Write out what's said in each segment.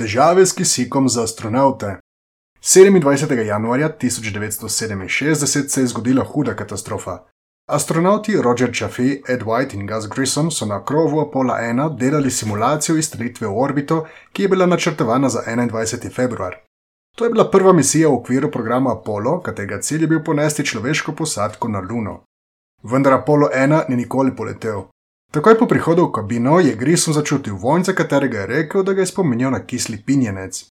Težave s kisikom za astronaute. 27. januarja 1967 se je zgodila huda katastrofa. Astronauti Roger Chaffee, Ed White in Gus Grissom so na krovu Apollo 1 delali simulacijo izstrelitve v orbito, ki je bila načrtovana za 21. februar. To je bila prva misija v okviru programa Apollo, katerega cilj je bil ponesti človeško posadko na Luno. Vendar Apollo 1 ni nikoli poletel. Takoj po prihodu v kabino je Grissom začutil vonj, za katerega je rekel, da ga je spominjal na kisli pinjenec.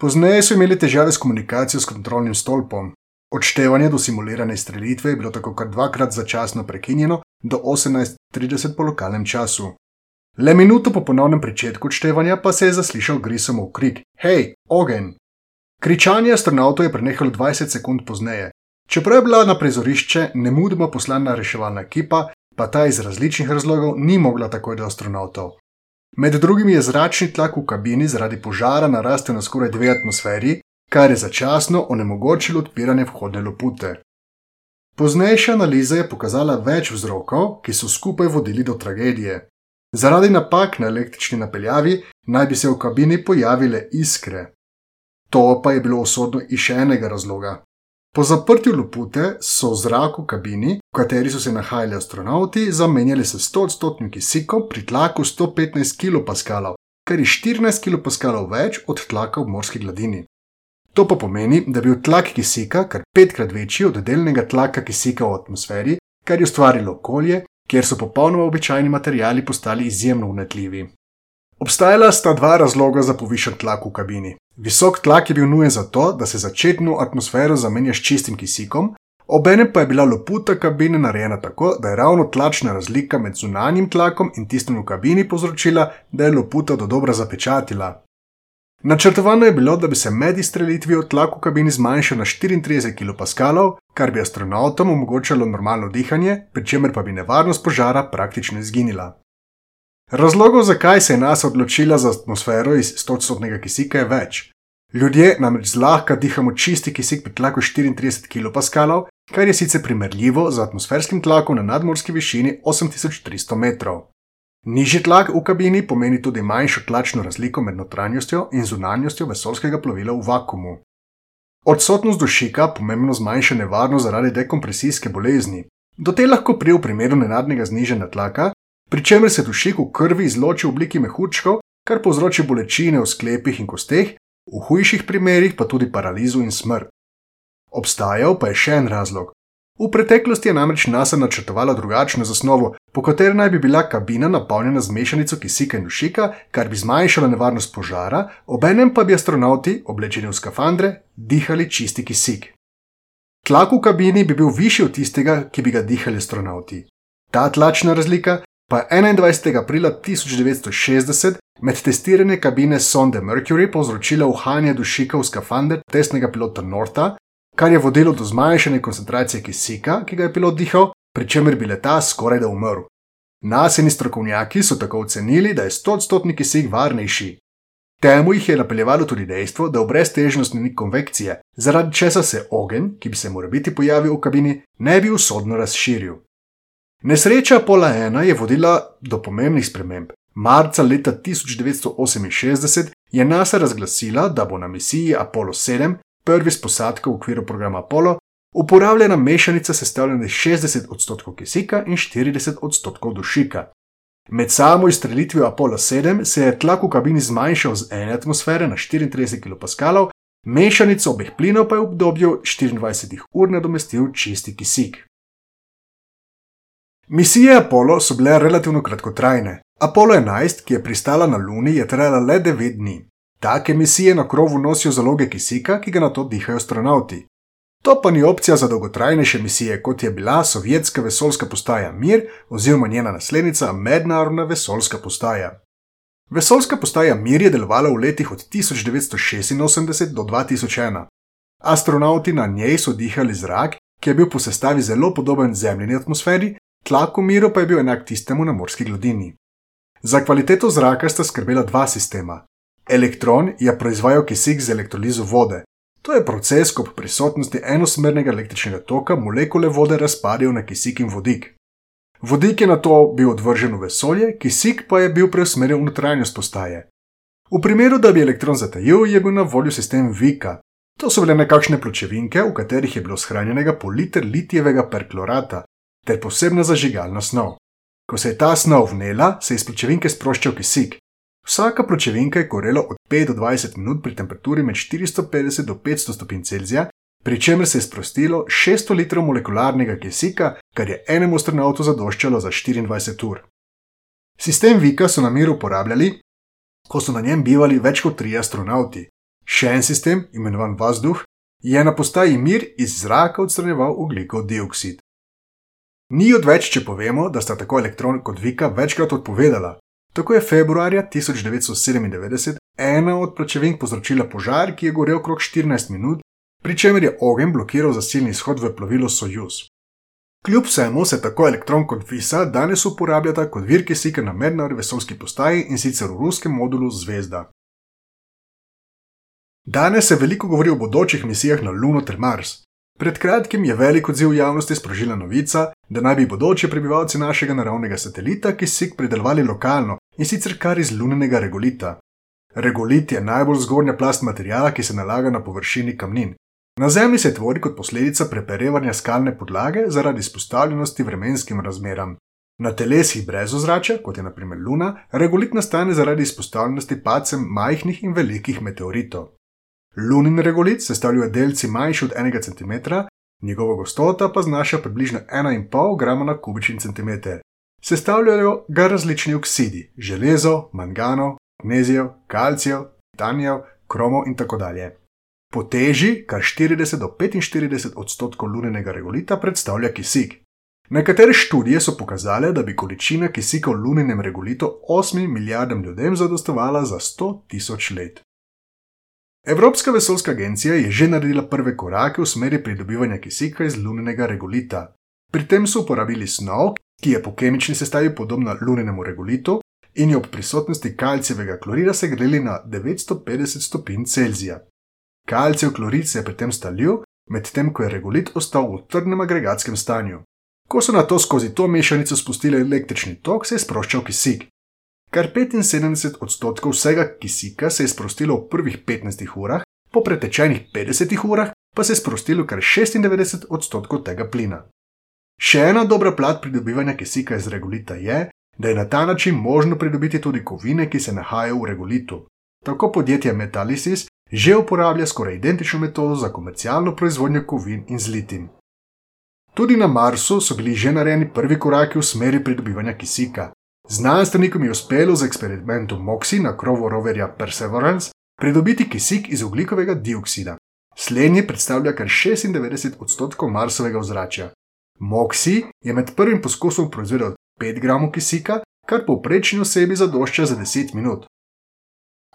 Pozneje so imeli težave s komunikacijo s kontrolnim stolpom. Odštevanje do simulirane strelitve je bilo tako kar dvakrat začasno prekinjeno do 18:30 po lokalnem času. Le minuto po ponovnem začetku odštevanja pa se je zaslišal Grissomov krik: Hej, ogen! Kričanje astronautov je prenehalo 20 sekund pozneje. Čeprav je bila na prizorišče nemudoma poslana reševalna ekipa, pa ta iz različnih razlogov ni mogla takoj do astronautov. Med drugim je zračni tlak v kabini zaradi požara narastel na skoraj dve atmosferi, kar je začasno onemogočilo odpiranje vhodne lopute. Poznejša analiza je pokazala več vzrokov, ki so skupaj vodili do tragedije. Zaradi napak na električni napeljavi naj bi se v kabini pojavile iskre. To pa je bilo usodno iz še enega razloga. Po zaprtju lopute so v zraku kabini, v kateri so se nahajali astronauti, zamenjali s 100-odstotnim kisikom pri tlaku 115 kPa, kar je 14 kPa več od tlaka v morski gladini. To pa pomeni, da je bil tlak kisika kar petkrat večji od delnega tlaka kisika v atmosferi, kar je ustvarilo okolje, kjer so popolnoma običajni materiali postali izjemno unetljivi. Obstajala sta dva razloga za povišen tlak v kabini. Visok tlak je bil nujen zato, da se začetno atmosfero zamenja s čistim kisikom, obenem pa je bila loputa kabine narejena tako, da je ravno tlačna razlika med zunanjim tlakom in tistim v kabini povzročila, da je loputa do dobra zapečatila. Načrtovano je bilo, da bi se med izstrelitvijo tlak v kabini zmanjšal na 34 kPa, kar bi astronautom omogočalo normalno dihanje, pri čemer pa bi nevarnost požara praktično izginila. Razlogov, zakaj se je NASA odločila za atmosfero iz 100-odstotnega kisika, je več. Ljudje namreč zlahka dihamo čisti kisik pri tlaku 34 kPa, kar je sicer primerljivo z atmosferskim tlakom na nadmorski višini 8300 metrov. Nižji tlak v kabini pomeni tudi manjšo tlačno razliko med notranjostjo in zunanjostjo vesolskega plovila v vakumu. Odsotnost dušika pomembno zmanjša nevarnost zaradi dekompresijske bolezni. Do te lahko prije v primeru nenadnega znižanja tlaka, pri čemer se dušik v krvi izloči v obliki mehurčkov, kar povzroči bolečine v sklepih in kosteh, v hujših primerih pa tudi paralizo in smrt. Obstajal pa je še en razlog. V preteklosti je namreč NASA načrtovala drugačno zasnovo, po kateri naj bi bila kabina napolnjena z mešanico kisika in dušika, kar bi zmanjšalo nevarnost požara, obenem pa bi astronauti, oblečeni v skafandre, dihali čisti kisik. Tlak v kabini bi bil višji od tistega, ki bi ga dihali astronauti. Ta tlačna razlika pa je 21. aprila 1960 med testiranjem kabine sonde Mercury povzročila uhajanje dušika v skafander testnega pilota Norta, kar je vodilo do zmanjšane koncentracije kisika, ki ga je pilot dihal, pri čemer bi leta skoraj da umrl. Naseni strokovnjaki so tako ocenili, da je 100-odstotni kisik varnejši. Temu jih je napeljevalo tudi dejstvo, da v breztežnosti ni konvekcije, zaradi česa se ogenj, ki bi se biti pojavil v kabini, ne bi usodno razširil. Nesreča Apollo 1 je vodila do pomembnih sprememb. Marca leta 1968 je NASA razglasila, da bo na misiji Apollo 7 prvi s posadko v okviru programa Apollo, uporabljena mešanica sestavljena iz 60 odstotkov kisika in 40 odstotkov dušika. Med samo izstrelitvijo Apollo 7 se je tlak v kabini zmanjšal z ene atmosfere na 34 kPa, mešanico obeh plinov pa je v obdobju 24 ur nadomestil čisti kisik. Misije Apollo so bile relativno kratkotrajne. Apollo 11, ki je pristala na Luni, je trajala le 9 dni. Take misije na krovu nosijo zaloge kisika, ki ga na to dihajo astronauti. To pa ni opcija za dolgotrajnejše misije, kot je bila sovjetska vesoljska postaja Mir oziroma njena naslednica Mednarodna vesoljska postaja. Vesoljska postaja Mir je delovala v letih od 1986 do 2001. Astronauti na njej so dihali zrak, ki je bil po sestavi zelo podoben zemljini atmosferi, tlak v miru pa je bil enak tistemu na morski gladini. Za kvaliteto zraka sta skrbela dva sistema. Elektron je proizvajal kisik z elektrolizo vode. To je proces, ko pri prisotnosti enosmernega električnega toka molekule vode razpadajo na kisik in vodik. Vodik je na to bil odvržen v vesolje, kisik pa je bil preusmerjen v notranjost postaje. V primeru, da bi elektron zatajil, je bil na voljo sistem Vika. To so bile nekakšne pločevinke, v katerih je bilo shranjenega pol liter litijevega perklorata ter posebna zažigalna snov. Ko se je ta snov vnela, se je iz pločevinke sproščal kisik. Vsaka pločevinka je gorela od 5 do 20 minut pri temperaturi med 450 do 500 stopinj Celzija, pri čemer se je sprostilo 600 litrov molekularnega kisika, kar je enemu astronautu zadoščalo za 24 ur. Sistem Vika so na miru uporabljali, ko so na njem bivali več kot tri astronauti. Še en sistem, imenovan Vazduh, je na postaji Mir iz zraka odstranjeval ugljikov dioksid. Ni odveč, če povemo, da sta tako elektron kot Vika večkrat odpovedala. Tako je februarja 1997 ena od pločevink povzročila požar, ki je gorel okrog 14 minut, pri čemer je ogenj blokiral zasilni izhod v plovilo Sojuz. Kljub vsemu se tako elektron kot Visa danes uporabljata kot vir kisika na mednarodni vesoljski postaji in sicer v ruskem modulu Zvezda. Danes se veliko govori o bodočih misijah na Luno ter Mars. Pred kratkim je velik odziv javnosti sprožila novica, da naj bi bodoči prebivalci našega naravnega satelita kisik pridelovali lokalno in sicer kar iz lunenega regolita. Regolit je najbolj zgornja plast materijala, ki se nalaga na površini kamnin. Na Zemlji se tvori kot posledica preperevanja skalne podlage zaradi izpostavljenosti vremenskim razmeram. Na telesih brez ozračja, kot je naprimer Luna, regolit nastane zaradi izpostavljenosti pacem majhnih in velikih meteoritov. Lunin regolit sestavlja delci manjši od 1 cm, njegova gostota pa znaša približno 1,5 g na kubični centimeter. Sestavljajo ga različni oksidi: železo, mangano, magnezijev, kalcijev, titanijev, kromov in tako dalje. Po teži kar 40 do 45 odstotkov lunenega regolita predstavlja kisik. Nekatere študije so pokazale, da bi količina kisika v lunenem regolitu 8 milijardam ljudem zadostovala za 100 tisoč let. Evropska vesoljska agencija je že naredila prve korake v smeri pridobivanja kisika iz lunenega regolita. Pri tem so uporabili snov, ki je po kemični sestavi podobna lunenemu regolitu in jo ob prisotnosti kalcijevega klorida segreli na 950 stopinj Celzija. Kalcijev klorid se je pri tem stalil, medtem ko je regolit ostal v trdnem agregatskem stanju. Ko so na to skozi to mešanico spustili električni tok, se je sproščal kisik. Kar 75 odstotkov vsega kisika se je sprostilo v prvih 15 urah, po pretečenih 50 urah pa se je sprostilo kar 96 odstotkov tega plina. Še ena dobra plat pridobivanja kisika iz regolita je, da je na ta način možno pridobiti tudi kovine, ki se nahajajo v regolitu. Tako podjetje Metallisis že uporablja skoraj identično metodo za komercialno proizvodnjo kovin in zlitin. Tudi na Marsu so bili že narejeni prvi koraki v smeri pridobivanja kisika. Znanstvenikom je uspelo z eksperimentom MOXI na krovu roverja Perseverance pridobiti kisik iz oglikovega dioksida. Slednji predstavlja kar 96 odstotkov Marsovega ozračja. MOXI je med prvim poskusom proizvedel 5 gramov kisika, kar povprečni osebi zadošča za 10 minut.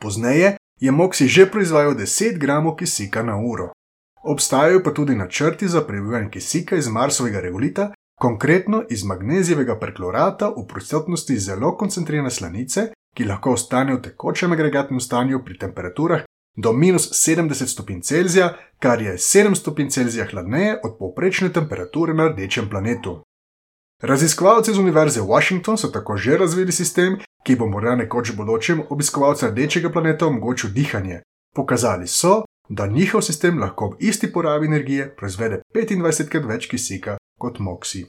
Pozneje je MOXI že proizvajal 10 gramov kisika na uro. Obstajajo pa tudi načrti za prebivanje kisika iz Marsovega regolita, konkretno iz magnezijevega perklorata v prisotnosti zelo koncentrirane slanice, ki lahko ostane v tekočem agregatnem stanju pri temperaturah do minus 70 stopinj Celzija, kar je 7 stopinj Celzija hladneje od povprečne temperature na rdečem planetu. Raziskovalci z Univerze Washington so tako že razvili sistem, ki bo morda nekoč bodočim obiskovalcem rdečega planeta omogočil dihanje. Pokazali so, da njihov sistem lahko ob isti porabi energije proizvede 25krat več kisika kot MOXI.